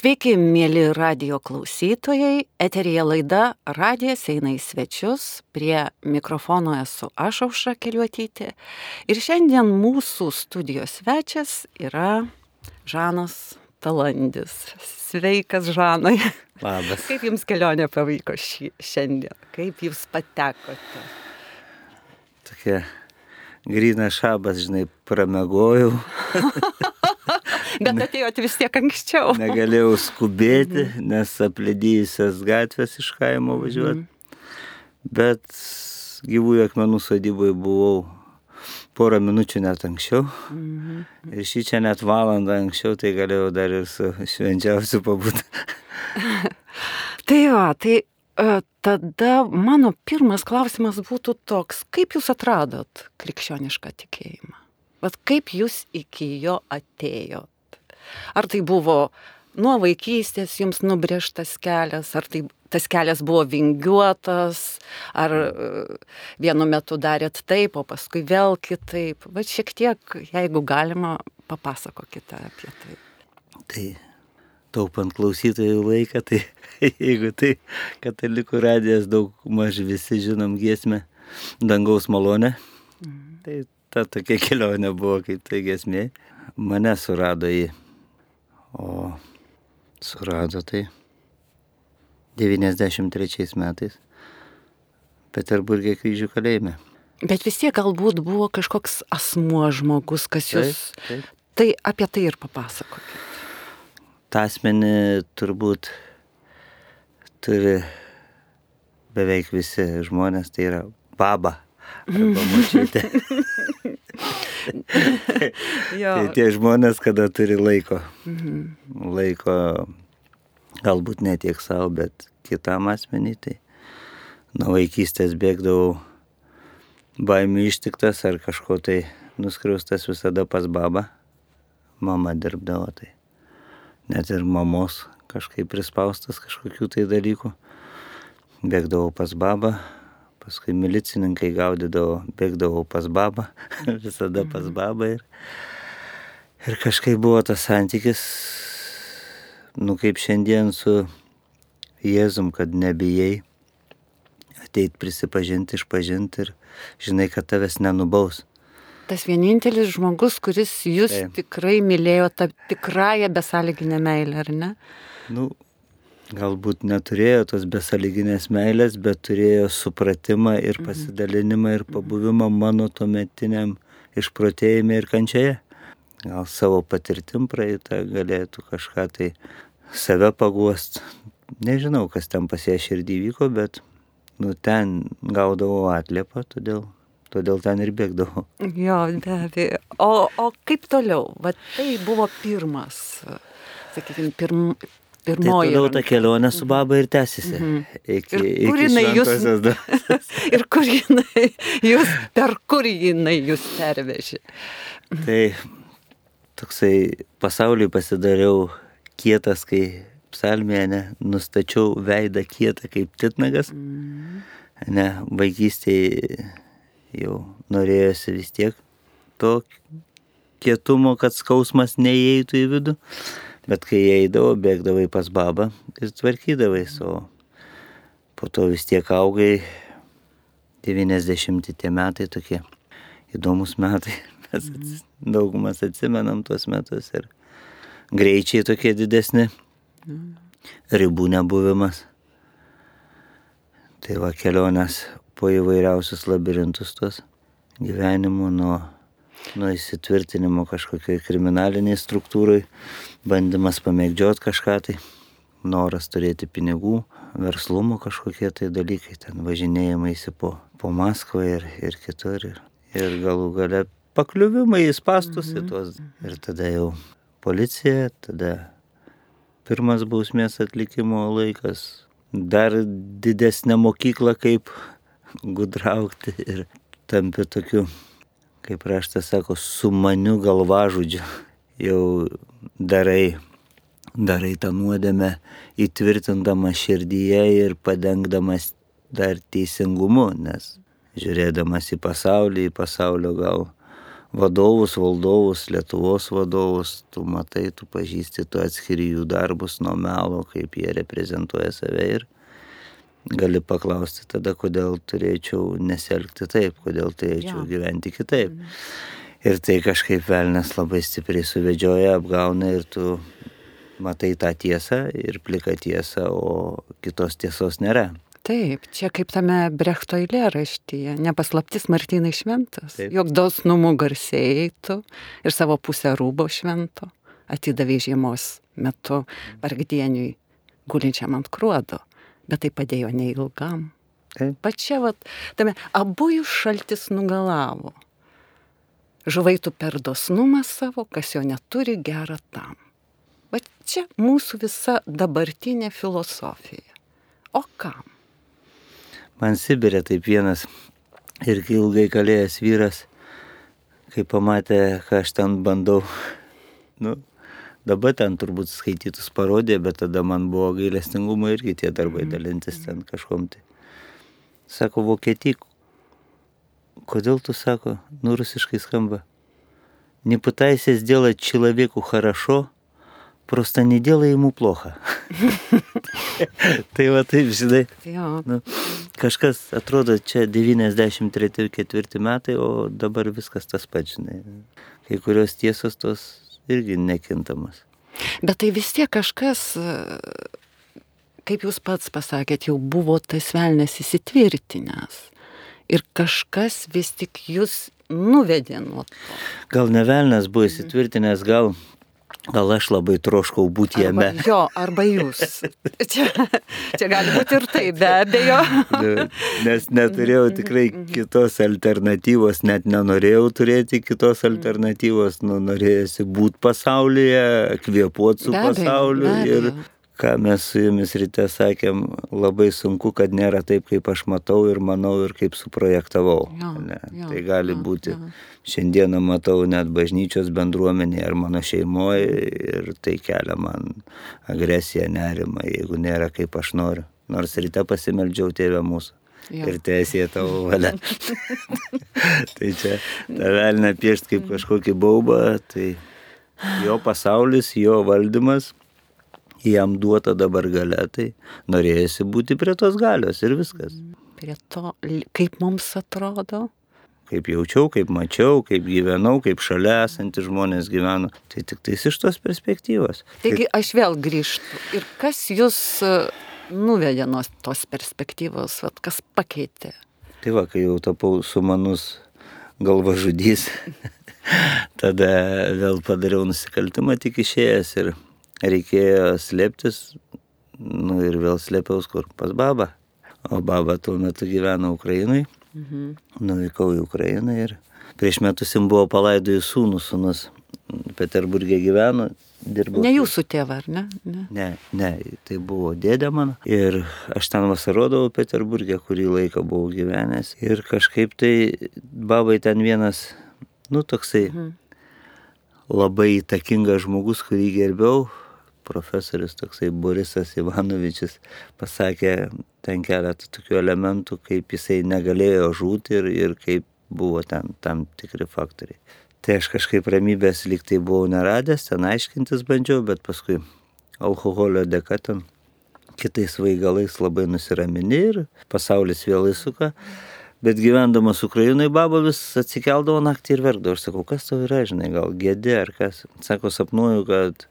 Sveiki, mėly radio klausytojai. Eterija laida Radijas eina į svečius. Prie mikrofono esu aš aušra keliuotyti. Ir šiandien mūsų studijos svečias yra Žanas Talandis. Sveikas, Žanai. Labas. Kaip jums kelionė pavyko šį, šiandien? Kaip jūs patekote? Tokia grina šabas, žinai, pramegojau. Bet atėjot vis tiek anksčiau. Negalėjau skubėti, nes aplėdyjusias gatvės iš kaimo važiuoti. Bet gyvųjų akmenų sodyboje buvau porą minučių net anksčiau. Ir šį čia net valandą anksčiau, tai galėjau dar ir su švenčiausiu pabūti. Tai jo, tai e, tada mano pirmas klausimas būtų toks, kaip jūs atradot krikščionišką tikėjimą? Vat kaip jūs iki jo atėjot? Ar tai buvo nuo vaikystės jums nubrėžtas kelias, ar tai tas kelias buvo vingiuotas, ar e, vienu metu darėt taip, o paskui vėl kitaip. Va šiek tiek, jeigu galima, papasakokite apie tai. Tai taupant klausytojų laiką, tai jeigu tai katalikų radijas daug maž visi žinom giesmę dangaus malonę, tai ta tokia kelionė buvo kaip tai giesmė. Mane surado į, o surado tai 93 metais Peterburgė kryžių kalėjime. Bet vis tiek galbūt buvo kažkoks asmuo žmogus, kas jūs... Taip, taip. Tai apie tai ir papasakokite. tą asmenį turbūt turi beveik visi žmonės, tai yra baba arba močiutė. Tai tie žmonės, kada turi laiko. Laiko galbūt ne tiek savo, bet kitam asmenį. Tai nuo vaikystės bėgdavau baimių ištiktas ar kažko tai nuskriaustas visada pas babą. Mama dirbdavo tai net ir mamos kažkaip prispaustas kažkokių tai dalykų. Bėgdavau pas babą, paskui milicininkai gaudydavo, bėgdavau pas babą, visada pas babą ir, ir kažkaip buvo tas santykis, nu kaip šiandien su Jėzum, kad nebijai ateit prisipažinti, išpažinti ir žinai, kad tavęs nenubaus. Tas vienintelis žmogus, kuris jūs Taip. tikrai mylėjo tą tikrąją besąlyginę meilę, ar ne? Nu, galbūt neturėjo tos besaliginės meilės, bet turėjo supratimą ir pasidalinimą ir pabuvimą mano tuometiniam išprotėjime ir kančioje. Gal savo patirtim praeitą galėtų kažką tai save paguost. Nežinau, kas ten pas ją širdį vyko, bet nu, ten gaudavau atliepą, todėl, todėl ten ir bėgdavau. Jo, be abejo. O, o kaip toliau? Va tai buvo pirmas, sakykime, pirm, Tai pirmoji. toliau ta kelionė su baba ir tęsiasi. Iki, Ir kur jinai jūs-. Ir kur jinai, jūs, per kur jinai jūs pervežė? Tai toksai pasauliui pasidariau kietas, kai psalmėje ne, nustačiau veidą kietą kaip titnagas. Ne, vaikystėje jau norėjosi vis tiek to kietumo, kad skausmas neįeitų į vidų. Bet kai eidavo, bėgdavai pas babą ir tvarkydavai, o po to vis tiek augai 90 tie metai tokie įdomus metai. Mes ats- daugumas atsimenam tuos metus ir greičiai tokie didesni, ribų nebuvimas. Tai va kelionės po įvairiausius labirintus tos gyvenimų nuo, nuo įsitvirtinimo kažkokioj kriminaliniai struktūrai, bandymas pamėgdžiot kažką tai, noras turėti pinigų, verslumo kažkokie tai dalykai, ten važinėjimai po, po Maskvą ir, ir kitur. Ir, ir galų gale pakliuvimai į spastus į tuos. Ir tada jau policija, tada pirmas bausmės atlikimo laikas, dar didesnė mokykla kaip gudraukti ir tampi tokiu, kaip raštas sako, sumaniu galvažudžiu. Jau darai, darai tą nuodėmę įtvirtindamas širdyje ir padengdamas dar teisingumu, nes žiūrėdamas į pasaulį, į pasaulio gal vadovus, valdovus, Lietuvos vadovus, tu matai, tu pažįsti, tu atskiri jų darbus nuo melo, kaip jie reprezentuoja save ir gali paklausti tada, kodėl turėčiau nesielgti taip, kodėl turėčiau Jo. gyventi kitaip. Ir tai kažkaip velnės labai stipriai suvedžioja, apgauna ir tu matai tą tiesą ir pliką tiesą, o kitos tiesos nėra. Taip, čia kaip tame Brechto eilėraštyje, nepaslaptis Martynai šventas, Taip. jog dosnumu garsiai tu ir savo pusę rūbo švento atidavė žiemos metu vargdieniui gulinčiam ant kruodo, bet tai padėjo neilgam. Taip. Pačia, vat, tame abu jų šaltis nugalavo. Žuvai tu per dosnumą savo, kas jo neturi gerą tam. Va čia mūsų visa dabartinė filosofija. O kam? Man Sibirė taip vienas irgi ilgai kalėjęs vyras, kai pamatė, ką aš ten bandau, nu, dabar ten turbūt skaitytus parodė, bet tada man buvo gailestingumo irgi tie darbai dalintis ten kažkom tai. Sako, Vokietij, kodėl tu sako, nu rusiškai skamba, не пытайся сделать человеку хорошо, просто не делай ему плохо. tai va taip, žinai, Jo, Nu, kažkas atrodo čia 93-4 metai, o dabar viskas tas pats, žinai. Kai kurios tiesos tos irgi nekintamas. Bet tai vis tiek kažkas, kaip jūs pats pasakėt, jau buvo tas velnės įsitvirtinęs. Ir kažkas vis tik jūs nuvedė nuo to. Gal ne velnas buvo įsitvirtinęs, gal, gal aš labai troškau būti Arba, jame. jo, arba jūs. Čia, čia gali būti ir tai, be abejo. Nu, Nes neturėjau tikrai kitos alternatyvos, net nenorėjau turėti kitos alternatyvos, nu, norėjusi būti pasaulyje, kvėpuoti su pasauliu. Ir. Ką mes su jumis ryte sakėm, labai sunku, kad nėra taip, kaip aš matau ir manau ir kaip suprojektavau. Jo, Ne, jo, tai gali jo, būti. jo. Šiandieną matau net bažnyčios bendruomenėje ar mano šeimoje ir tai kelia man agresiją, nerimą, jeigu nėra kaip aš noriu. Nors ryte pasimeldžiau tėvę mūsų. Jo. Ir tiesie tavo valia. tai čia tą velnę piešti kaip kažkokį baubą, tai jo pasaulis, jo valdymas, jam duota dabar gale, tai norėjusi būti prie tos galios ir viskas. Prie to, kaip mums atrodo. Kaip jaučiau, kaip mačiau, kaip gyvenau, kaip šalia esantys žmonės gyveno. Tai tik tais iš tos perspektyvos. Taigi aš vėl grįžtu. Ir kas jūs e, nuvedė nuo tos perspektyvos, vat, kas pakeitė? Tai va, kai jau tapau sumanus galvažudys, tada vėl padariau nusikaltimą tik išėjęs ir reikėjo slėptis. Nu ir vėl slėpiaus kur pas babą. O baba tuo metu gyveno Ukrainai. Mhm. Nuvykau į Ukrainą ir prieš metus jam buvo palaidojus sūnus, sūnus Peterburgė gyveno, dirbo. Ne jūsų tėva, ar ne? ne? Ne, ne, tai buvo dėdė mano. Ir aš ten vasarodavau Peterburgė, kurį laiką buvau gyvenęs. Ir kažkaip tai babai ten vienas, nu toksai Mhm. labai įtakingas žmogus, kurį gerbiau, profesorius toksai Borisas Ivanovičius, pasakė ten keletą tokių elementų, kaip jisai negalėjo žūti ir, ir kaip buvo ten tam tikri faktoriai. Tai aš kažkaip ramybės lyg tai buvau neradęs, ten aiškintis bandžiau, bet paskui alkoholio dėka ten kitais vaigalais labai nusiramini ir pasaulis vėl įsuka. Bet gyvendamas Ukrainai, baba vis atsikeldavo naktį ir verkdavo. Aš sakau, kas tau yra, žinai, gal gėdė ar kas. Sako, sapnuoju, kad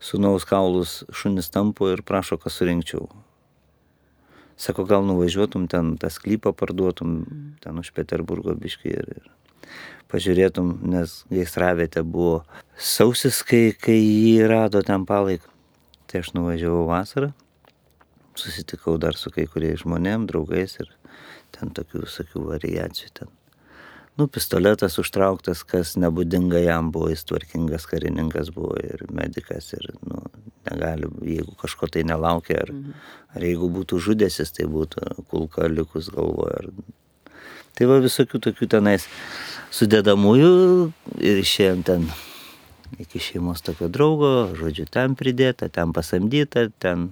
sunaus kaulus šunis tampo ir prašo, kad surinkčiau. Sako, gal nuvažiuotum ten tą sklypą parduotum, ten už Peterburgo biškį ir, ir pažiūrėtum, nes gaisravietė buvo sausis, kai, kai jį rado ten palaik. Tai aš nuvažiavau vasarą, susitikau dar su kai kuriais žmonėm, draugais ir ten tokių visokių variacijų ten. Nu, pistoletas užtrauktas, kas nebūdinga jam buvo, jis tvarkingas karininkas buvo ir medikas ir, nu, negali, jeigu kažko tai nelaukia, ar, ar jeigu būtų žudęsis, tai būtų kulka likus galvoje. Ar... Tai va visokių tokių tenais sudėdamųjų ir išėjom ten iki šeimos tokio draugo, žodžiu, ten pridėta, ten pasamdyta, ten,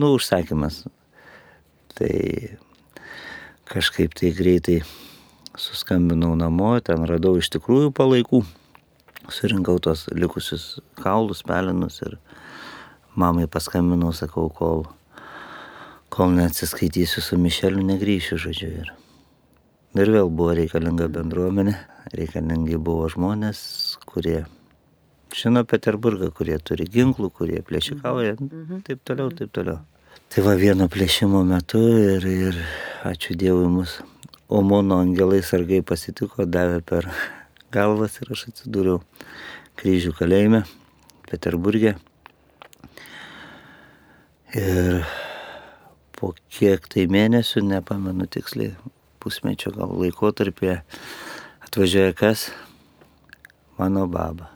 nu, užsakymas. Tai kažkaip tai greitai suskambinau namo, ten radau iš tikrųjų palaikų, surinkau tos likusius kaulus, pelinus ir mamai paskambinau, sakau, kol, kol neatsiskaitysiu su Mišeliu, negryšiu, žodžiu. Ir, ir vėl buvo reikalinga bendruomenė, reikalingi buvo žmonės, kurie žino Peterburgą, kurie turi ginklų, kurie plėšikauja, taip toliau, taip toliau. Tai va vieno plėšimo metu ir, ir ačiū Dievui mus Omono angelai sargai pasitiko, davė per galvas ir aš atsidūriau kryžių kalėjime Peterburgė. Ir po kiek tai mėnesių, nepamenu tiksliai, pusmečio gal laikotarpė, atvažiuoja kas? Mano baba.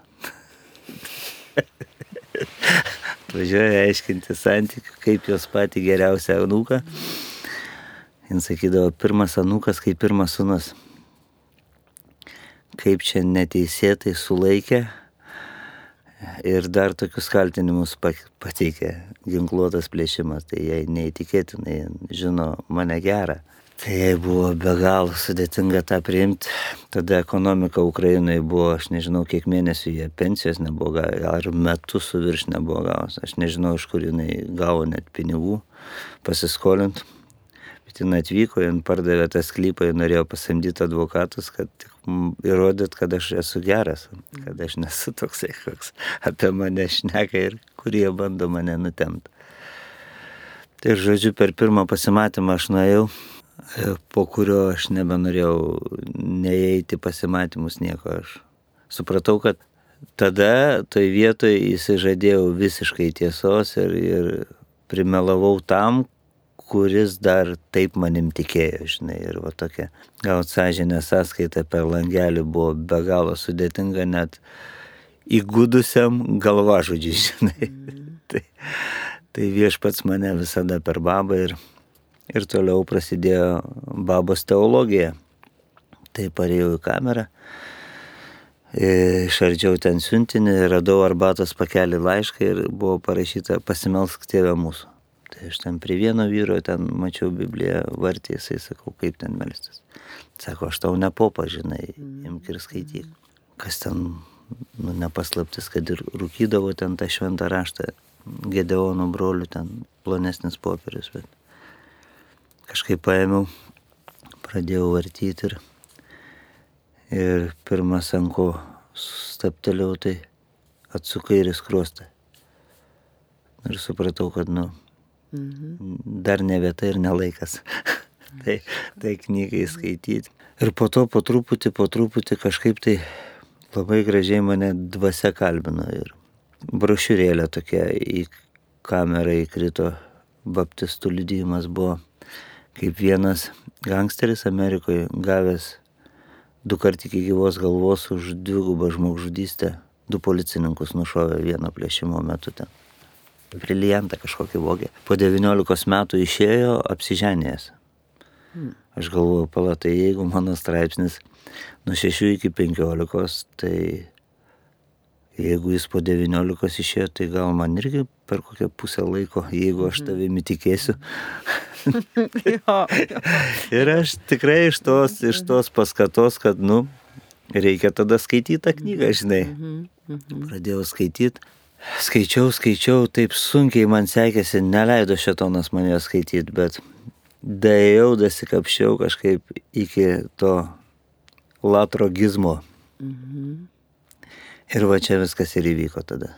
atvažiuoja aiškinti santykių, kaip jos pati geriausia anūka. Jis sakydavo, pirmas anūkas kaip pirmas sunus. Kaip čia neteisėtai sulaikė ir dar tokius kaltinimus pateikė ginkluotas plėšimas. Tai jai neįtikėtinai žino mane gerą. Tai jai buvo be galo sudėtinga tą priimti. Tada ekonomika Ukrainoje buvo, aš nežinau, kiek mėnesių jie pensijos nebuvo gavę, ar metus su virš nebuvo gavus. Aš nežinau, iš kur jinai gavo net pinigų pasiskolint. Bet jinai atvyko, jin pardavė tą sklypą, jin norėjo pasamdyti advokatus, kad įrodyt, kad aš esu geras, kad aš nesu toksai, koks apie mane šneka ir kurie bando mane nutemti. Tai žodžiu, per pirmą pasimatymą aš nuėjau, po kurio aš nebenorėjau neįeiti pasimatymus nieko. Aš supratau, kad tada toj vietoje įsižadėjau visiškai tiesos ir, ir primelavau tam, kuris dar taip manim tikėjo, žinai, ir va tokia gauti sąžinę sąskaitą per langelį buvo be galo sudėtinga net įgudusiam galvažodžiui, žinai. Mm. tai, tai viešpats mane visada per babą ir, ir toliau prasidėjo babos teologija. Tai parėjau į kamerą, išardžiau ten siuntinį, radau arbatos pakelį laišką ir buvo parašyta pasimelsk tėvę mūsų. Aš ten prie vieno vyro ten mačiau Bibliją vartį, jisai sakau, kaip ten melstis. Sako, aš tau ne popa, žinai, imk ir skaityk. Kas ten, nu, nepaslaptis, kad ir rūkydavo ten tą šventą raštą, Gedeono brolių ten plonesnis popierius, bet kažkaip paėmiau, pradėjau vartyti ir, ir pirmas anko staptelėjau, tai atsukai ir skruostą. Ir supratau, kad, nu, Mhm. Dar ne vieta ir nelaikas. tai, tai knygai skaityti. Ir po to po truputį, po truputį kažkaip tai labai gražiai mane dvasia kalbino. Ir brošiūrėlė tokia į kamerą įkrito, baptistų liudijimas buvo, kaip vienas gangsteris Amerikoje gavęs du kart iki gyvos galvos už dvigubą žmogžudystę, du policininkus nušovė vieno plėšimo metu ten briliantą kažkokį vogė. Po 19 metų išėjo apsiženėjęs. Hmm. Aš galvoju, pala, tai jeigu mano straipsnis nuo 6 iki 15, tai jeigu jis po 19 išėjo, tai gal man irgi per kokią pusę laiko, jeigu aš mhm. tavimi tikėsiu. Ir aš tikrai iš tos, iš tos paskatos, kad, nu, reikia tada skaityti tą knygą, žinai. Mhm, mhm. Pradėjau skaityti skaičiau, skaičiau, taip sunkiai man sekėsi, neleido šetonas man ją skaityti, bet daėjau, dasikapščiau kažkaip iki to latrogizmo. Mhm. Ir va čia viskas ir įvyko tada.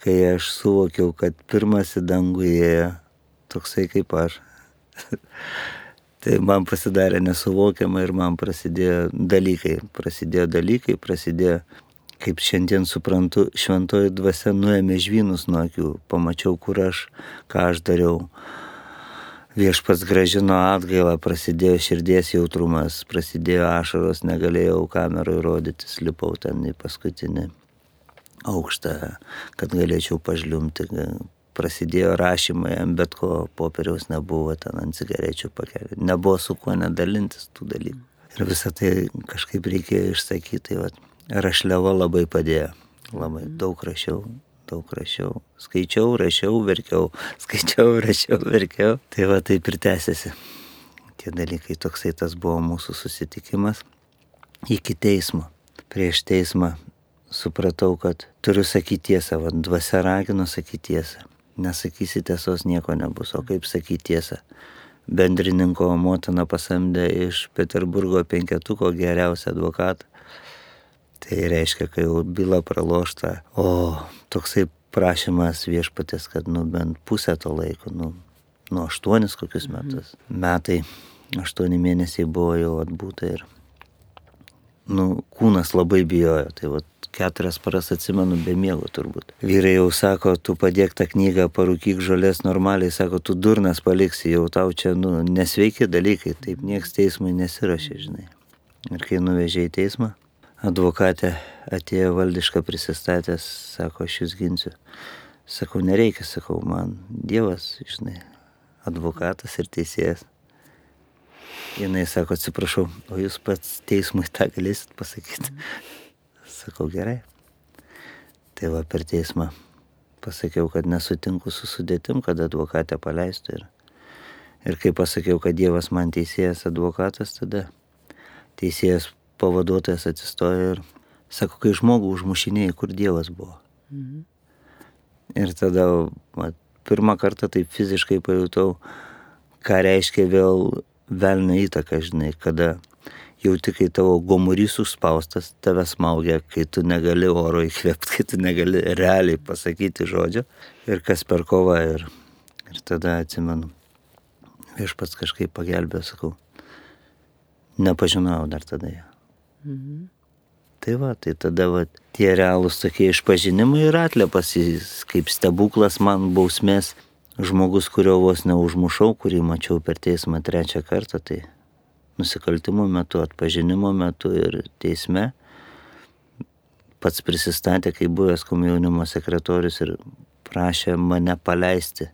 Kai aš suvokiau, kad pirmas į dangų įėjo toksai kaip aš. tai man pasidarė nesuvokiama ir man prasidėjo dalykai. Prasidėjo dalykai, prasidėjo kaip šiandien suprantu, šventoji dvasia nuėmė žvynus nuo akių, pamačiau, kur aš, ką aš dariau. Viešpats gražino atgailą, prasidėjo širdies jautrumas, prasidėjo ašaros, negalėjau kamerui rodytis, lipau ten į paskutinį aukštą, kad galėčiau pažliumti. Prasidėjo rašymai, bet ko popieriaus nebuvo, ten ant cigarečių pakelį. Nebuvo su kuo nedalintis tų dalykų. Ir visą tai kažkaip reikėjo išsakyti. Tai rašliava labai padėjo. Labai daug rašiau, daug rašiau. Skaičiau, rašiau, verkiau. Skaičiau, rašiau, verkiau. Tai va taip ir tęsiasi. tie dalykai. Toksai tas buvo mūsų susitikimas iki teismo. Prieš teismą supratau, kad turiu sakyti tiesą, vad dvasia ragino sakyti tiesą. Nesakysi tiesos, nieko nebus, o kaip sakyti tiesą. Bendrininko motina pasamdė iš Peterburgo penketuko geriausią advokatą. Tai reiškia, kai jau byla pralošta, o toksai prašymas viešpatės, kad nu bent pusę to laiko, nu, nu aštuonis kokius metus. Metai, aštuoni mėnesiai buvo jau atbūta ir, nu, kūnas labai bijojo. Tai va, keturias paras atsimenu be miego turbūt. Vyrai jau sako, tu padėk tą knygą, parūkyk žolės normaliai, sako, tu durnas paliksi, jau tau čia, nu, nesveiki dalykai, taip nieks teismui nesirašė, žinai. Ir kai nuvežė į teismą, advokatė atėjo valdišką prisistatęs, sako, aš jūs ginsiu. Sakau, nereikia, sakau, man Dievas, žinai, advokatas ir teisėjas. Jis sako, atsiprašau, o jūs pats teismui tą galėsit pasakyti. Sakau, gerai. Tai va per teismą pasakiau, kad nesutinku su sudėtim, kad advokatę paleistų. Ir, ir kai pasakiau, kad Dievas man teisėjas advokatas, tada teisėjas pavaduotojas atsistojo ir sako, kai žmogų užmušinėjai, kur Dievas buvo. Mhm. Ir tada va, pirmą kartą taip fiziškai pajutau, ką reiškia vėl velnio įtaka, žinai, kada jauti, kai tavo gomurys užspaustas, tave smaugia, kai tu negali oro įkvėpti, kai tu negali realiai pasakyti žodžio ir kas per kovą. Ir, ir tada atsimenu, viešpats kažkaip pagelbėjo, sakau, nepažinojau dar tada ją. Mhm. Tai va, tai tada va, tie realūs tokie išpažinimai ir atliepas, kaip stebuklas man bausmės, žmogus, kurio vos neužmušau, kurį mačiau per teismą trečią kartą, tai nusikaltimų metu, atpažinimo metu ir teisme pats prisistatė kaip buvęs komjaunimo sekretorius ir prašė mane paleisti,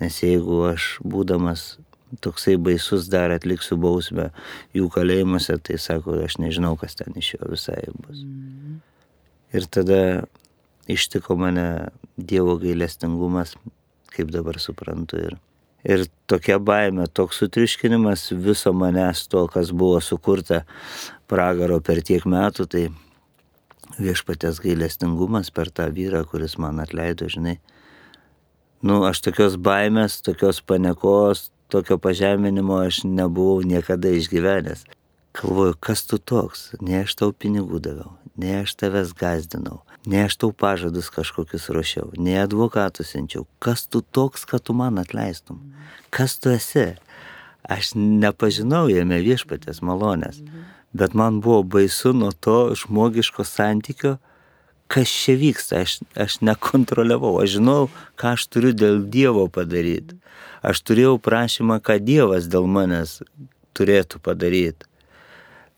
nes jeigu aš būdamas toksai baisus dar atliksiu bausmę jų kalėjimuose, tai sako, aš nežinau, kas ten iš jo visai bus. Mm. Ir tada ištiko mane Dievo gailestingumas, kaip dabar suprantu. Ir, ir tokia baime, toks sutriškinimas viso manęs to, kas buvo sukurta pragaro per tiek metų, tai viešpatės gailestingumas per tą vyrą, kuris man atleido, žinai. Nu, aš tokios baimės, tokios panekos, tokio pažeminimo aš nebuvau niekada išgyvenęs. Galvoju, kas tu toks, ne aš tau pinigų daviau, ne aš tavęs gazdinau, ne aš tau pažadus kažkokius ruošiau, ne advokatus siunčiau, kas tu toks, kad tu man atleistum, kas tu esi. Aš nepažinau jame viešpatės malonės, bet man buvo baisu nuo to žmogiško santykio, kas čia vyksta, aš, aš nekontroliavau, aš žinau, ką aš turiu dėl Dievo padaryti. Aš turėjau prašymą, ką Dievas dėl manęs turėtų padaryti.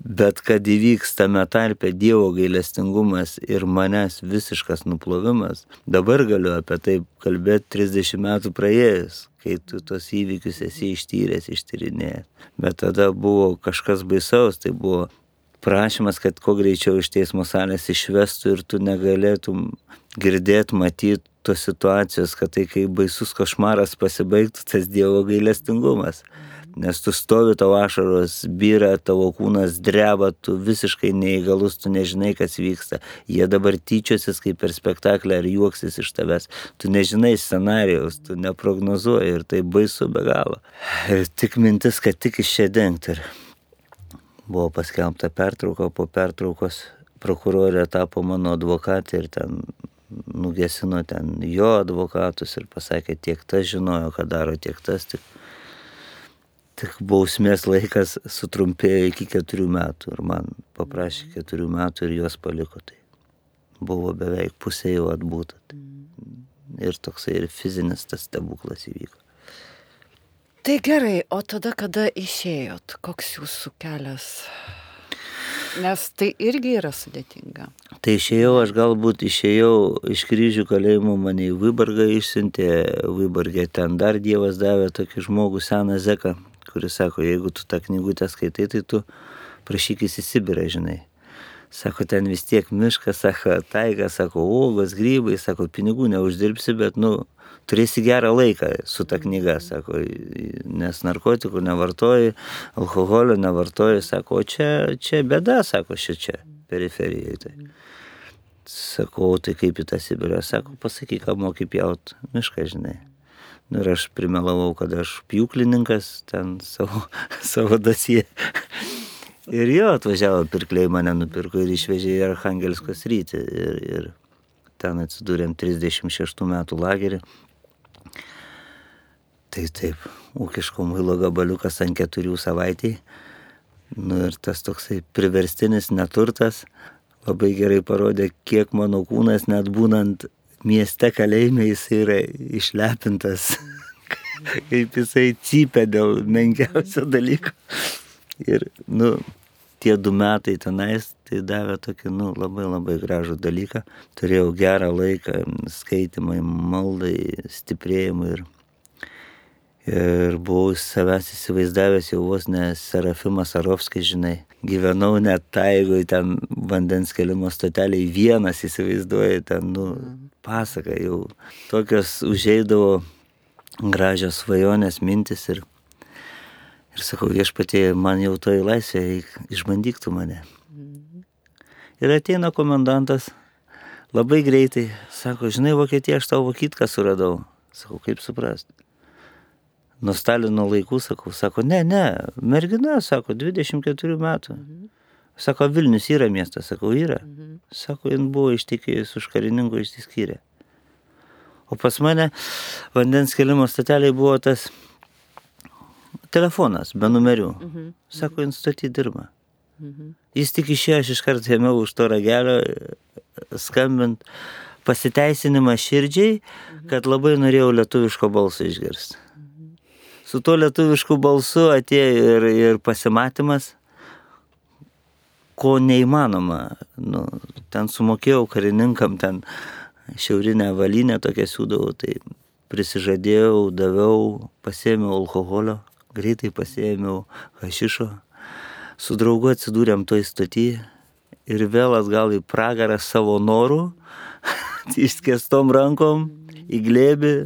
Bet kad įvyks tame tarpe Dievo gailestingumas ir manęs visiškas nuplovimas, dabar galiu apie tai kalbėti 30 metų praėjus, kai tu tos įvykius esi ištyręs, ištyrinėjęs. Bet tada buvo kažkas baisaus, tai buvo prašymas, kad kuo greičiau iš teismo salės išvestų ir tu negalėtum girdėti, matyti tos situacijos, kad tai kai baisus košmaras pasibaigtų, tas Dievo gailestingumas. Nes tu stovi tavo ašaros, vyra, tavo kūnas dreba, tu visiškai neįgalus, tu nežinai, kas vyksta. Jie dabar tyčiosis kaip per spektaklį ar juoksis iš tavęs. Tu nežinai scenarijaus, tu neprognozuoji ir tai baisu be galo. Ir tik mintis, kad tik iš čia dengti. Buvo paskelbta pertrauka, po pertraukos prokurorė tapo mano advokatė ir ten nugesino ten jo advokatus ir pasakė, tiek tas žinojo, ką daro, tiek tas, tik, tik bausmės laikas sutrumpėjo iki keturių metų ir man paprašė keturių metų ir juos paliko. Tai buvo beveik pusė jau atbūta. Tai. Ir toksai ir fizinis tas stebuklas įvyko. Tai gerai, o tada, kada išėjot, koks jūsų kelias? Nes tai irgi yra sudėtinga. Tai išėjau, aš galbūt išėjau iš kryžių kalėjimo, mane į Vybargą išsiuntė, Vybargė ten dar Dievas davė tokį žmogų seną Zeką, kuris sako, jeigu tu tą knygutę skaitai, tai tu prašykis į Sibirą, žinai. Sako, ten vis tiek miškas, sako, taiga, sako, uogos, grybai, sako, pinigų neuždirbsi, bet, nu, turėsi gerą laiką su ta knyga, sako, nes narkotikų nevartoji, alkoholio nevartoji, sako, o čia, čia bėda, sako, šia čia, periferijoje. Tai. Sakau, tai kaip į tą Sibirą, sako, pasakyk, ką moki pjaut mišką, žinai. Nu, ir aš primelavau, kad aš pjūklininkas, ten savo, savo dasie. Ir jo atvažiavo pirkliai mane nupirko ir išvežė į Arhangeliskos rytį. Ir, ir ten atsidūrėm 36 metų lagerį. Tai taip, ūkiško muilo gabaliukas ant keturių savaitėjų. Nu ir tas toksai priverstinis neturtas labai gerai parodė, kiek mano kūnas net būnant mieste kalėjime jis yra išlepintas, kaip jisai cypia dėl menkiausio dalyko. Ir, nu, tie du metai tenais, tai davė tokį, nu, labai labai gražų dalyką. Turėjau gerą laiką skaitimai, maldai, stiprėjimui ir, ir buvau savęs įsivaizdavęs jau vos ne Serafimas Arovskis, žinai. Gyvenau net taigoj, ten vandens kelimo stoteliai vienas įsivaizduoju, ten, nu, pasaka jau. Tokios užeidavo gražios svajonės mintis ir Ir sakau, viešpatie, man jau toj laisvė, išbandyk tu mane. Ir ateina komendantas, labai greitai, sako, žinai, Vokietija, aš tavo kitką suradau. Sakau, kaip suprast. Nuo Stalino laikų, sakau, sako, ne, ne, mergina, sako, 24 metų. Sako, Vilnius yra miestas, sakau, yra. Sako, jin buvo ištikėjus už karininko išsiskyrę. O pas mane vandens kelimo statelė buvo tas telefonas be numerių. Mhm. Sako, instaty dirba. Mhm. Jis tik išėjo, aš iš karto ėmiau už to ragelio skambint pasiteisinimą širdžiai, mhm. kad labai norėjau lietuviško balso išgirsti. Su tuo lietuvišku balsu atėjo ir, ir pasimatymas, ko neįmanoma. Nu, ten sumokėjau karininkam, ten šiaurinę valinę tokią siūdavau, tai prisižadėjau, daviau, pasėmiau alkoholio, greitai pasėmiau hašišo, su draugu atsidūrėm toj stotį ir vėl atgal į pragarą savo norų, išskėstom rankom, į glėbį.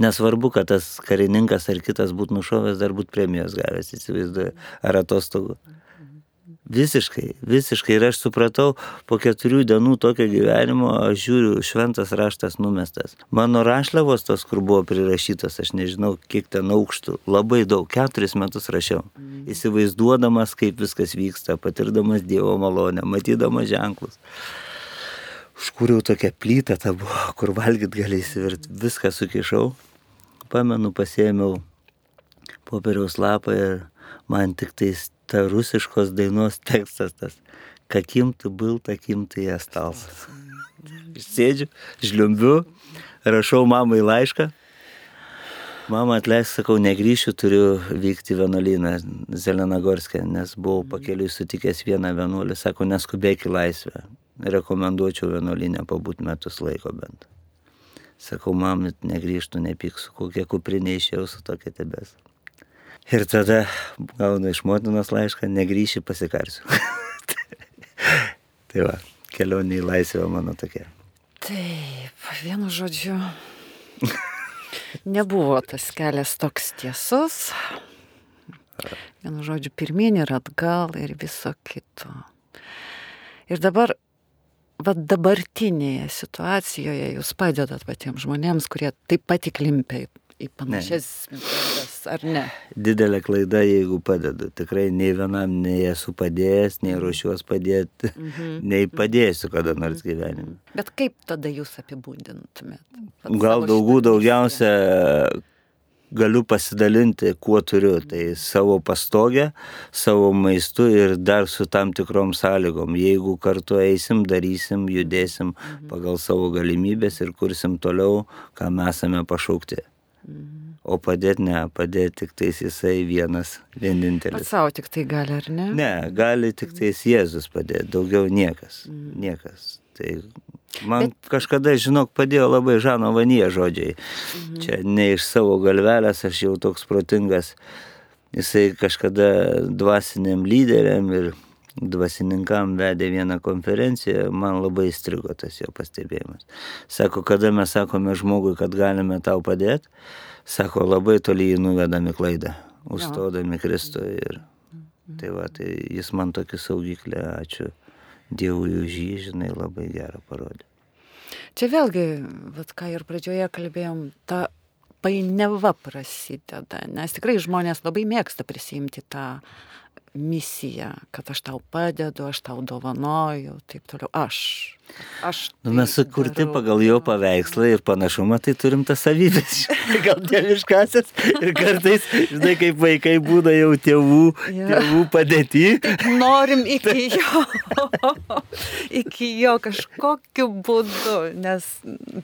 Nesvarbu, kad tas karininkas ar kitas būtų nušovęs, dar būtų premijos gavęs, įsivaizduoju, ar atostogų. Visiškai, visiškai. Ir aš supratau, po keturių dienų tokio gyvenimo, aš žiūriu, šventas raštas numestas. Mano rašliavos tos, kur buvo prirašytos, aš nežinau, kiek ten aukštų, labai daug, keturis metus rašiau. Mm. Įsivaizduodamas, kaip viskas vyksta, patirdamas Dievo malonę, matydamas ženklus užkūriau tokią plytą, ta buvo, kur valgyt gali įsivirt, viską sukišau. Pamenu, pasėmiau popieriaus lapą ir man tik tais ta rusiškos dainos tekstas tas, kakim tu byl, takim tu jas talsas. Sėdžiu, žliumbiu, rašau mamai laišką. Mama atleis, sakau, negryšiu, turiu vykti vienuolyną Zelenagorskė, nes buvau pakeliui sutikęs vieną vienuolį, sako, neskubėk į laisvę. Rekomenduočiau vienuolynę pabūti metus laiko bent. Sakau, mamit, negryžtų, nepyksiu, kokie kuprinė išėjau su tokia tebės. Ir tada gaunu iš motinos laišką, negryši pasikarsiu. tai va, kelionė į laisvę mano tokia. Taip, vienu žodžiu, nebuvo tas kelias toks tiesus. Vienu žodžiu, pirmyn ir atgal ir viso kito. Ir dabar, va dabartinėje situacijoje jūs padedat patiems žmonėms, kurie taip pat įklimpia į panašias metodas, ar ne? Didelė klaida, jeigu padedu. Tikrai nei vienam nei esu padėjęs, nei ruošiuos padėti, mhm. nei padėsiu kada nors mhm. gyvenime. Bet kaip tada jūs apibūdintumėt? Gal daugų daugiausia galiu pasidalinti, kuo turiu. Tai savo pastogę, savo maistu ir dar su tam tikrom sąlygom. Jeigu kartu eisim, darysim, judėsim mhm. pagal savo galimybės ir kursim toliau, ką mes esame pašaukti. O padėti ne, padėti tik tais jisai vienas, vienintelis. Pats savo tik tai gali, ar ne? Ne, gali tik tais Jėzus padėti, daugiau niekas. Niekas. Tai man Bet... kažkada, žinok, padėjo labai Žano Vanie žodžiai. Mm. Čia ne iš savo galvelės, aš jau toks protingas. Jisai kažkada dvasiniam lyderiam ir dvasininkam vedė vieną konferenciją, man labai įstrigo tas jo pastebėjimas. Sako, kada mes sakome žmogui, kad galime tau padėti, sako, labai toli jį nuvedami klaidą, užstodami Kristui. Ir tai va, tai jis man tokį saugiklę, ačiū Dievui už jį, žinai, labai gerą parodė. Čia vėlgi, vat, ką ir pradžioje kalbėjom, ta painiava prasideda, nes tikrai žmonės labai mėgsta prisimti tą misiją, kad aš tau padedu, aš tau dovanoju, taip toliau. Aš. aš nu, mes sukurti darau, pagal jo paveikslą ir panašumą, tai turim tas savybės. Gal dieviškasis ir kartais, žinai, kaip vaikai būna jau tėvų, ja. tėvų padėti. Norim iki jo, iki jo kažkokiu būdu, nes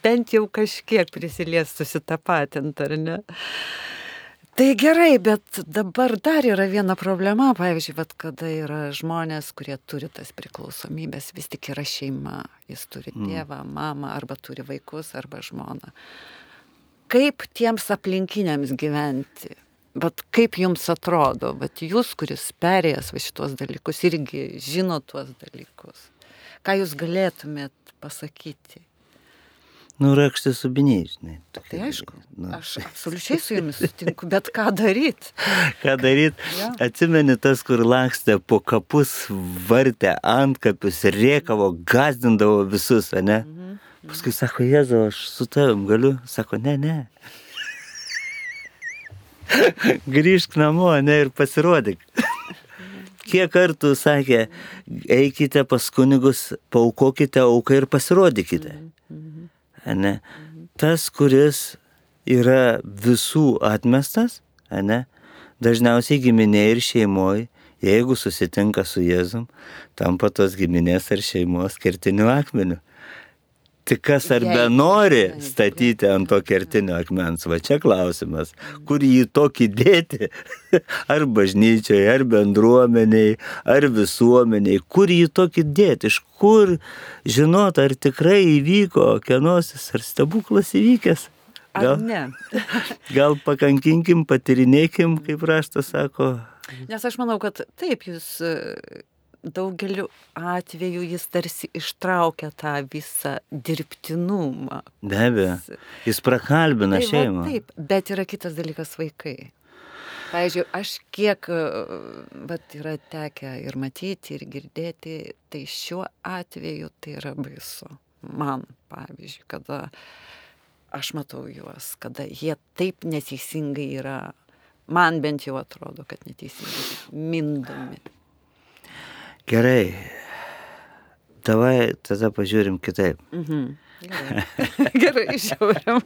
bent jau kažkiek prisilies susitapatinti, ar ne? Tai gerai, bet dabar dar yra viena problema, pavyzdžiui, vat, kada yra žmonės, kurie turi tas priklausomybės, vis tik yra šeima, jis turi mm. tėvą, mamą, arba turi vaikus, arba žmoną. Kaip tiems aplinkiniams gyventi? Bet kaip jums atrodo, bet jūs, kuris perėjęs va šitos dalykus, irgi žino tuos dalykus, ką jūs galėtumėt pasakyti? Nu, rakštė subiniai, žinai. Tai aišku, nu. aš absoliučiai su jumis sutinku, bet ką daryti? ką daryti? Ja. Atsimeni tas, kur lakstė po kapus, vartė ant kapius, riekavo, gazdindavo visus, ne? Mhm. Paskui sako, Jėzu, aš su tavim galiu. Sako, ne, ne. Grįžk namo, ne, ir pasirodyk. Kiek kartų sakė, eikite pas kunigus, paukokite auką ir pasirodykite. Mhm ne? Tas, kuris yra visų atmestas, ne? dažniausiai giminė ir šeimoje, jeigu susitinka su Jėzum, tampa tos giminės ar šeimos kertiniu akmeniu. Tik kas ar be nori statyti ant to kertinio akmens, va čia klausimas, kur jį tokį dėti, ar bažnyčiai, ar bendruomeniai, ar visuomeniai, kur jį tokį dėti, iš kur žinot, ar tikrai įvyko kienosis, ar stebuklas įvykęs. Gal, gal pakankinkim, patirinėkim, kaip raštas sako. Nes aš manau, kad taip, jūs daugeliu atveju jis tarsi ištraukia tą visą dirbtinumą. Be abejo, jis prakalbina tai, šeimą. Va, taip, bet yra kitas dalykas vaikai. Pavyzdžiui, aš kiek vat, yra tekę ir matyti, ir girdėti, tai šiuo atveju tai yra baisu. Man, pavyzdžiui, kada aš matau juos, kada jie taip neteisingai yra, man bent jau atrodo, kad neteisingai mindomi. Gerai. Davai tada pažiūrim kitaip. Mhm. Gerai, Gerai žiūrim.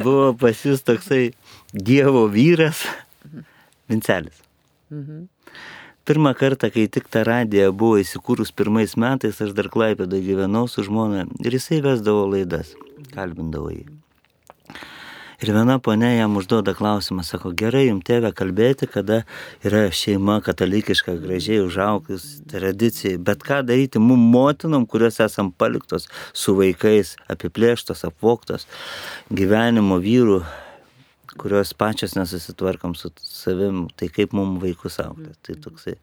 Buvo pas jūs toksai Dievo vyras, mhm. Vincelis. Mhm. Pirmą kartą, kai tik ta radija buvo įsikūrus pirmais metais, aš dar klaipėdą gyvenau su žmona ir jisai vesdavo laidas, kalbindavo jį. Ir viena ponė jam užduoda klausimą, sako, gerai jums tėvė kalbėti, kada yra šeima katalikiška, gražiai užaugus, tradicijai, bet ką daryti mum motinom, kurios esam paliktos su vaikais, apiplėštos, apvoktos, gyvenimo vyrų, kurios pačios nesusitvarkom su savim, tai kaip mum vaikus auklėti. Tai toksai.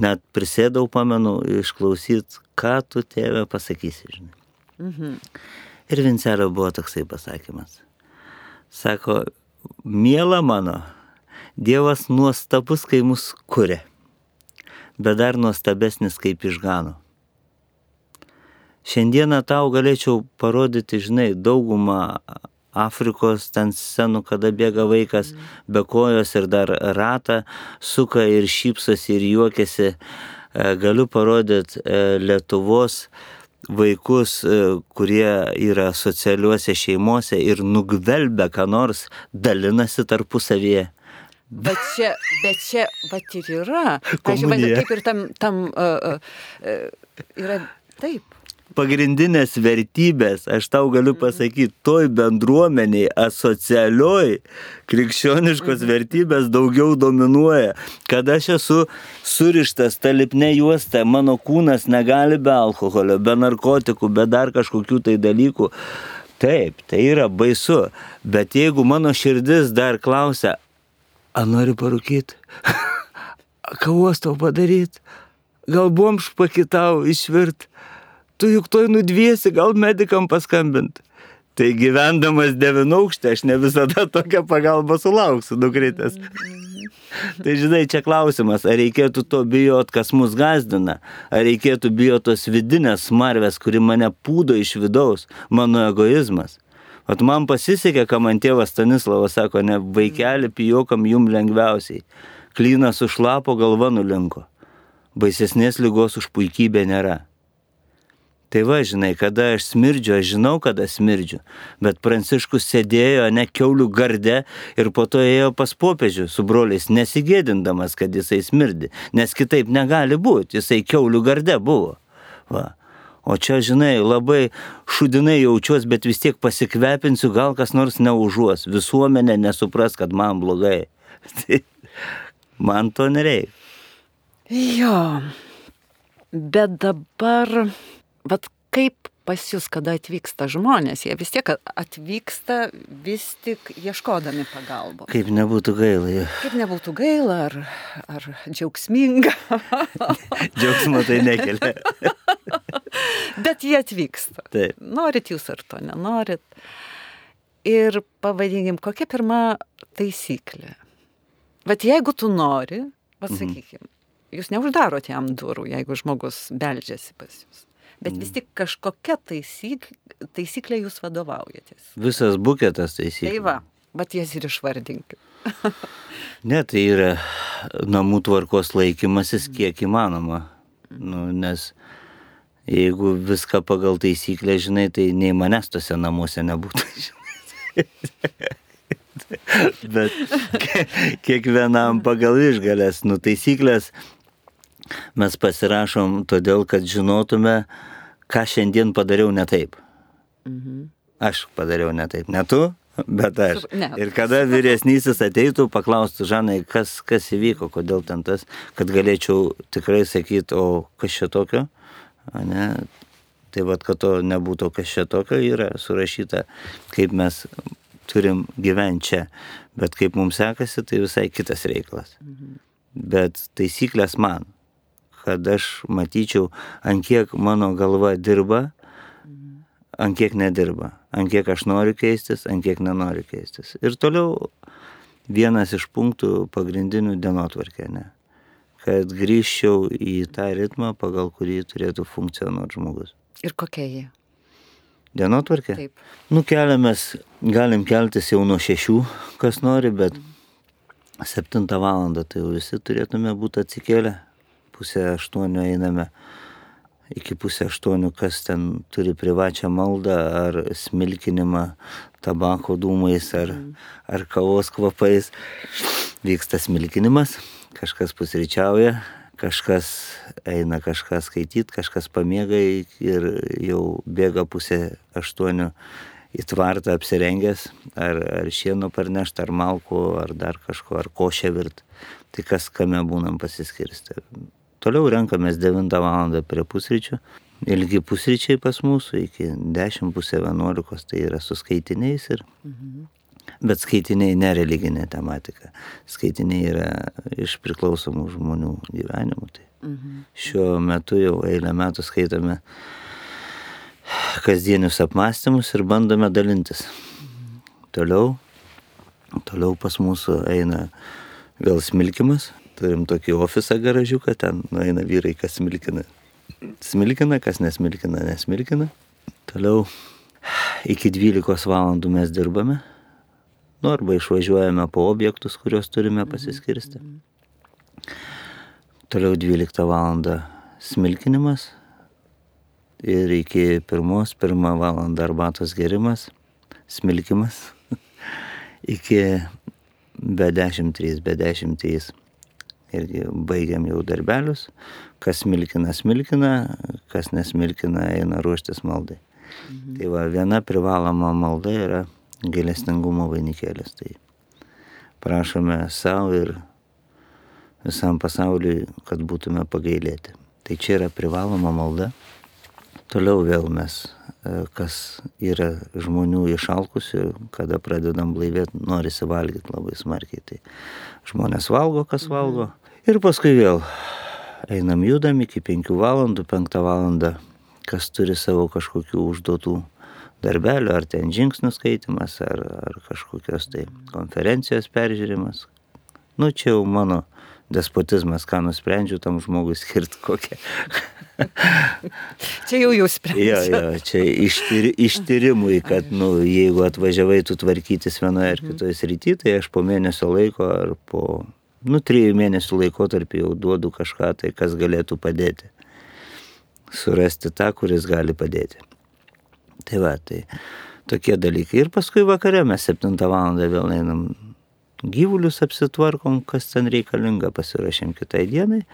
Net prisėdau, pamenu, išklausyti, ką tu tėvė pasakysi, žinai. Mhm. Ir Vincelio buvo toksai pasakymas. Sako, miela mano, Dievas nuostabus, kai mus kuria, bet dar nuostabesnis, kaip išgano. Šiandieną tau galėčiau parodyti, žinai, daugumą Afrikos ten scenų, kada bėga vaikas mm. be kojos ir dar ratą suka ir šypsosi ir juokiasi. E, galiu parodyti e, Lietuvos vaikus, e, kurie yra socialiuose šeimuose ir nugvelbia ką nors, dalinasi tarpusavyje. Bet čia, bet čia, bet ir yra. Pavyzdžiui, kaip ir tam, tam uh, uh, yra taip pagrindinės vertybės, aš tau galiu mhm. pasakyti, toj bendruomeniai, asocialioj, krikščioniškos mhm. vertybės daugiau dominuoja. Kad aš esu surištas ta lipne juosta, mano kūnas negali be alkoholio, be narkotikų, be dar kažkokių tai dalykų. Taip, tai yra baisu, bet jeigu mano širdis dar klausia, ar nori parūkyti, kavos tau padaryti, gal buvom špakitau išvirt, tu juk toj nudviesi, gal medikam paskambint. Tai gyvendamas devynaukštė, aš ne visada tokią pagalbą sulauksiu nukritęs. tai žinai, čia klausimas, ar reikėtų to bijot, kas mus gazdina, ar reikėtų bijot tos vidinės smarvės, kuri mane pūdo iš vidaus, mano egoizmas. Vat man pasisekė, ką man tėvas Stanislavas sako, ne vaikeli pijokam jum lengviausiai. Klynas užlapo galva nulinko. Baisesnės lygos už puikybę nėra. Tai va, žinai, kada aš smirdžiu, aš žinau, kada smirdžiu. Bet Pranciškus sėdėjo ne keulių garde ir po to ėjo pas popiežių su broliais, nesigėdindamas, kad jisai smirdi. Nes kitaip negali būti, jisai keulių garde buvo. Va. O čia, žinai, labai šudinai jaučiuos, bet vis tiek pasikvepinsiu, gal kas nors neužuos. Visuomenė nesupras, kad man blogai. Tai man to nereikia. Jo. Bet dabar vat kaip pas jūs, kada atvyksta žmonės, jie vis tiek atvyksta vis tik ieškodami pagalbos. Kaip nebūtų gaila. Jo. Kaip nebūtų gaila ar, ar džiaugsminga. Džiaugsmo tai nekelia. Bet jie atvyksta. Taip. Norit jūs ar to nenorit. Ir pavadinkim, kokia pirma taisyklė. Bet jeigu tu nori, pasakykim, mhm. jūs neuždarot jam durų, jeigu žmogus beldžiasi pas jūs bet vis tik kažkokia taisyklė, taisyklė jūs vadovaujatės. Visas buketas taisyklių. Tai va, bet jas ir išvardinkit. ne, tai yra namų tvarkos laikymasis kiek įmanoma. Nu, nes jeigu viską pagal taisyklę žinai, tai nei manęs tose namuose nebūtų. Bet kiekvienam pagal išgalės, nu taisyklės mes pasirašom todėl, kad žinotume, ką šiandien padariau ne taip. Mhm. Aš padariau ne taip, ne tu, bet aš. Ne. Ir kada vyresnysis ateitų, paklaustų, Žanai, kas, kas įvyko, kodėl ten tas, kad galėčiau tikrai sakyti, o kas čia tokio, ne? Tai vad, kad to nebūtų kas čia tokio, yra surašyta, kaip mes turim gyventi čia, bet kaip mums sekasi, tai visai kitas reikalas. Mhm. Bet taisyklės man kad aš matyčiau, ant kiek mano galva dirba, ant kiek nedirba, ant kiek aš noriu keistis, ant kiek nenoriu keistis. Ir toliau vienas iš punktų pagrindinių dienotvarkė, ne? kad grįžčiau į tą ritmą, pagal kurį turėtų funkcionuoti žmogus. Ir kokia jie? Dienotvarkė? Taip. Nukeliamės, galim keltis jau nuo šešių, kas nori, bet septintą valandą tai jau visi turėtume būti atsikėlę pusę aštuonių einame iki pusę aštuonių, kas ten turi privačią maldą ar smilkinimą tabako dūmais ar, mm. ar kavos kvapais. Vyksta smilkinimas, kažkas pusryčiauja, kažkas eina kažką skaityti, kažkas pamiega ir jau bėga pusę aštuonių į tvartą apsirengęs, ar, ar šieno parnešti, ar malko, ar dar kažko, ar košę virt. Tai kas kame būnam pasiskirsti. Toliau renkamės 9 val. prie pusryčių. Ilgi pusryčiai pas mūsų iki 10 pusė 11 tai yra su skaitiniais ir mhm. Bet skaitiniai nereliginė tematika. Skaitiniai yra iš priklausomų žmonių gyvenimų. Tai mhm. Šiuo metu jau eilę metų skaitome kasdienius apmąstymus ir bandome dalintis. Mhm. Toliau, toliau pas mūsų eina vėl smilkimas, Turim tokį ofisą garažiuką, ten nueina vyrai, kas smilkina. Smilkina, kas nesmilkina, nesmilkina. Toliau iki 12 valandų mes dirbame. Nu, arba išvažiuojame po objektus, kuriuos turime pasiskirsti. Toliau 12 valandą smilkinimas. Ir iki pirmos, pirmą valandą arbatos gerimas, smilkimas. iki be 10.3, be 10.3 irgi baigiam jau darbelius, kas smilkina, smilkina, kas nesmilkina, eina ruoštis maldai. Mhm. Tai va, viena privaloma malda yra gailestingumo vainikėlis. Tai prašome savo ir visam pasauliui, kad būtume pagailėti. Tai čia yra privaloma malda. Toliau vėl mes, kas yra žmonių išalkusių, kada pradedam blaivėti, norisi valgyti labai smarkiai. Tai žmonės valgo, kas valgo. Ir paskui vėl einam judam iki 5 valandų, 5 valandą, kas turi savo kažkokių užduotų darbelių, ar ten žingsnių skaitimas, ar, ar kažkokios tai konferencijos peržiūrimas. Nu, čia jau mano despotizmas, ką nusprendžiu tam žmogui skirti kokią. Čia jau jūs sprendžiate. Jo, jo, čia ištyri, ištyrimui, kad, nu, jeigu atvažiavai tu tvarkytis vienoje ar kitoje srityje, tai aš po mėnesio laiko ar po, nu, trijų mėnesių laiko tarp jau duodu kažką tai, kas galėtų padėti. Surasti tą, kuris gali padėti. Tai va, tai tokie dalykai. Ir paskui vakare mes 7 val. vėl einam gyvulius apsitvarkom, kas ten reikalinga, pasirašėm kitai dienai.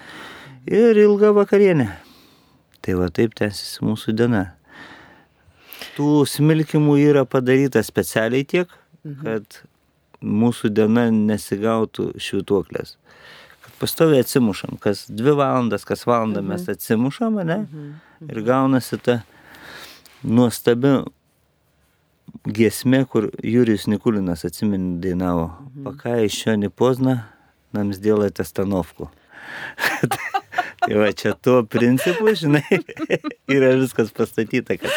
Ir ilga vakarienė. Tai va taip tęsiasi mūsų diena. Tų smilkimų yra padaryta specialiai tiek, mhm. kad mūsų diena nesigautų švituoklės. Kad pastoviai atsimušam, kas dvi valandas, kas valandą mhm. mes atsimušam, ne? Mhm. mhm. Ir gaunasi ta nuostabi giesmė, kur Jurijus Nikulinas atsimeni dainavo. Mhm. Pakai iš jo nepozna, nam sdėlai testanovku. tai va čia tuo principu, žinai, yra viskas pastatyta, kad,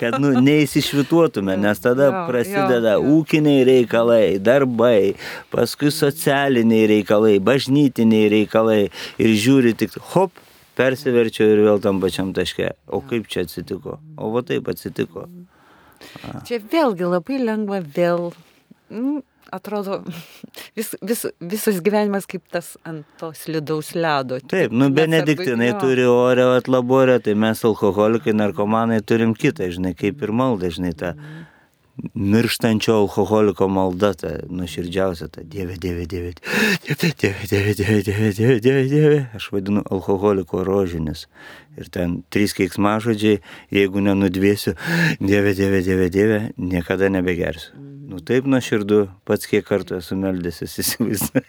kad nu, neįsišvituotume, nes tada jo, prasideda jo, jo. ūkiniai reikalai, darbai, paskui socialiniai reikalai, bažnytiniai reikalai ir žiūri tik, hop, persiverčiau ir vėl tam pačiam taške. O kaip čia atsitiko? O va taip atsitiko. A. Čia vėlgi labai lengva vėl, mm, atrodo, vis, vis, visas gyvenimas kaip tas ant to slidaus ledo. Taip, nu benediktinai arba, turi orę atlaborę, tai mes alkoholikai, narkomanai turim kitą, žinai, kaip ir maldą, žinai, tą. Mm mirštančio alkoholiko malda, ta nuoširdžiausia, ta Dieve, Dieve, Dieve, Dieve, Dieve, Dieve, Dieve, Dieve, Dieve, Dieve, Dieve. Aš vadinu alkoholiko rožinis. Ir ten trys keiksmažodžiai, jeigu nenudvėsiu, Dieve, Dieve, Dieve, Dieve, niekada nebegersiu. Nu taip nuoširdu, pats kiek kartų esu meldęsis, įsivaizduoju.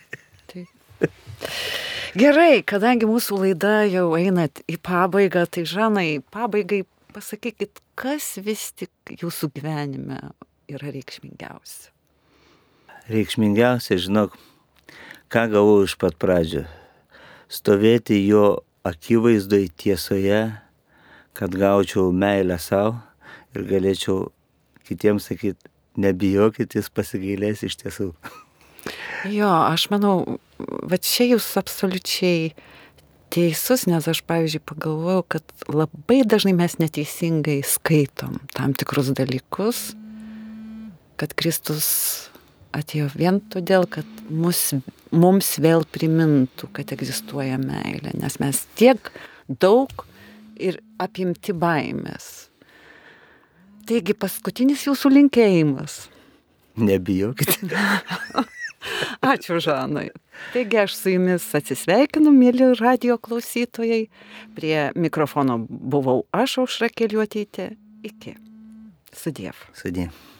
Gerai, kadangi mūsų laida jau einat į pabaigą, tai Žanai, pabaigai pasakykit, kas vis tik jūsų gyvenime yra reikšmingiausia? Reikšmingiausia, žinok, ką gavau iš pat pradžio. Stovėti jo akivaizdoj tiesoje, kad gaučiau meilę savo ir galėčiau kitiems sakyti, nebijokit, jis pasigailės iš tiesų. Jo, aš manau, va čia jūs absoliučiai teisus, nes aš, pavyzdžiui, pagalvojau, kad labai dažnai mes neteisingai skaitom tam tikrus dalykus, kad Kristus atėjo vien todėl, kad mus, mums vėl primintų, kad egzistuoja meilė, nes mes tiek daug ir apimti baimės. Taigi paskutinis jūsų linkėjimas. Nebijokit. Ačiū, Žanai. Taigi aš su jumis atsisveikinu, mėly radio klausytojai. Prie mikrofono buvau aš, Aušra Keliuotytė. Iki. Sudiev. Sudiev.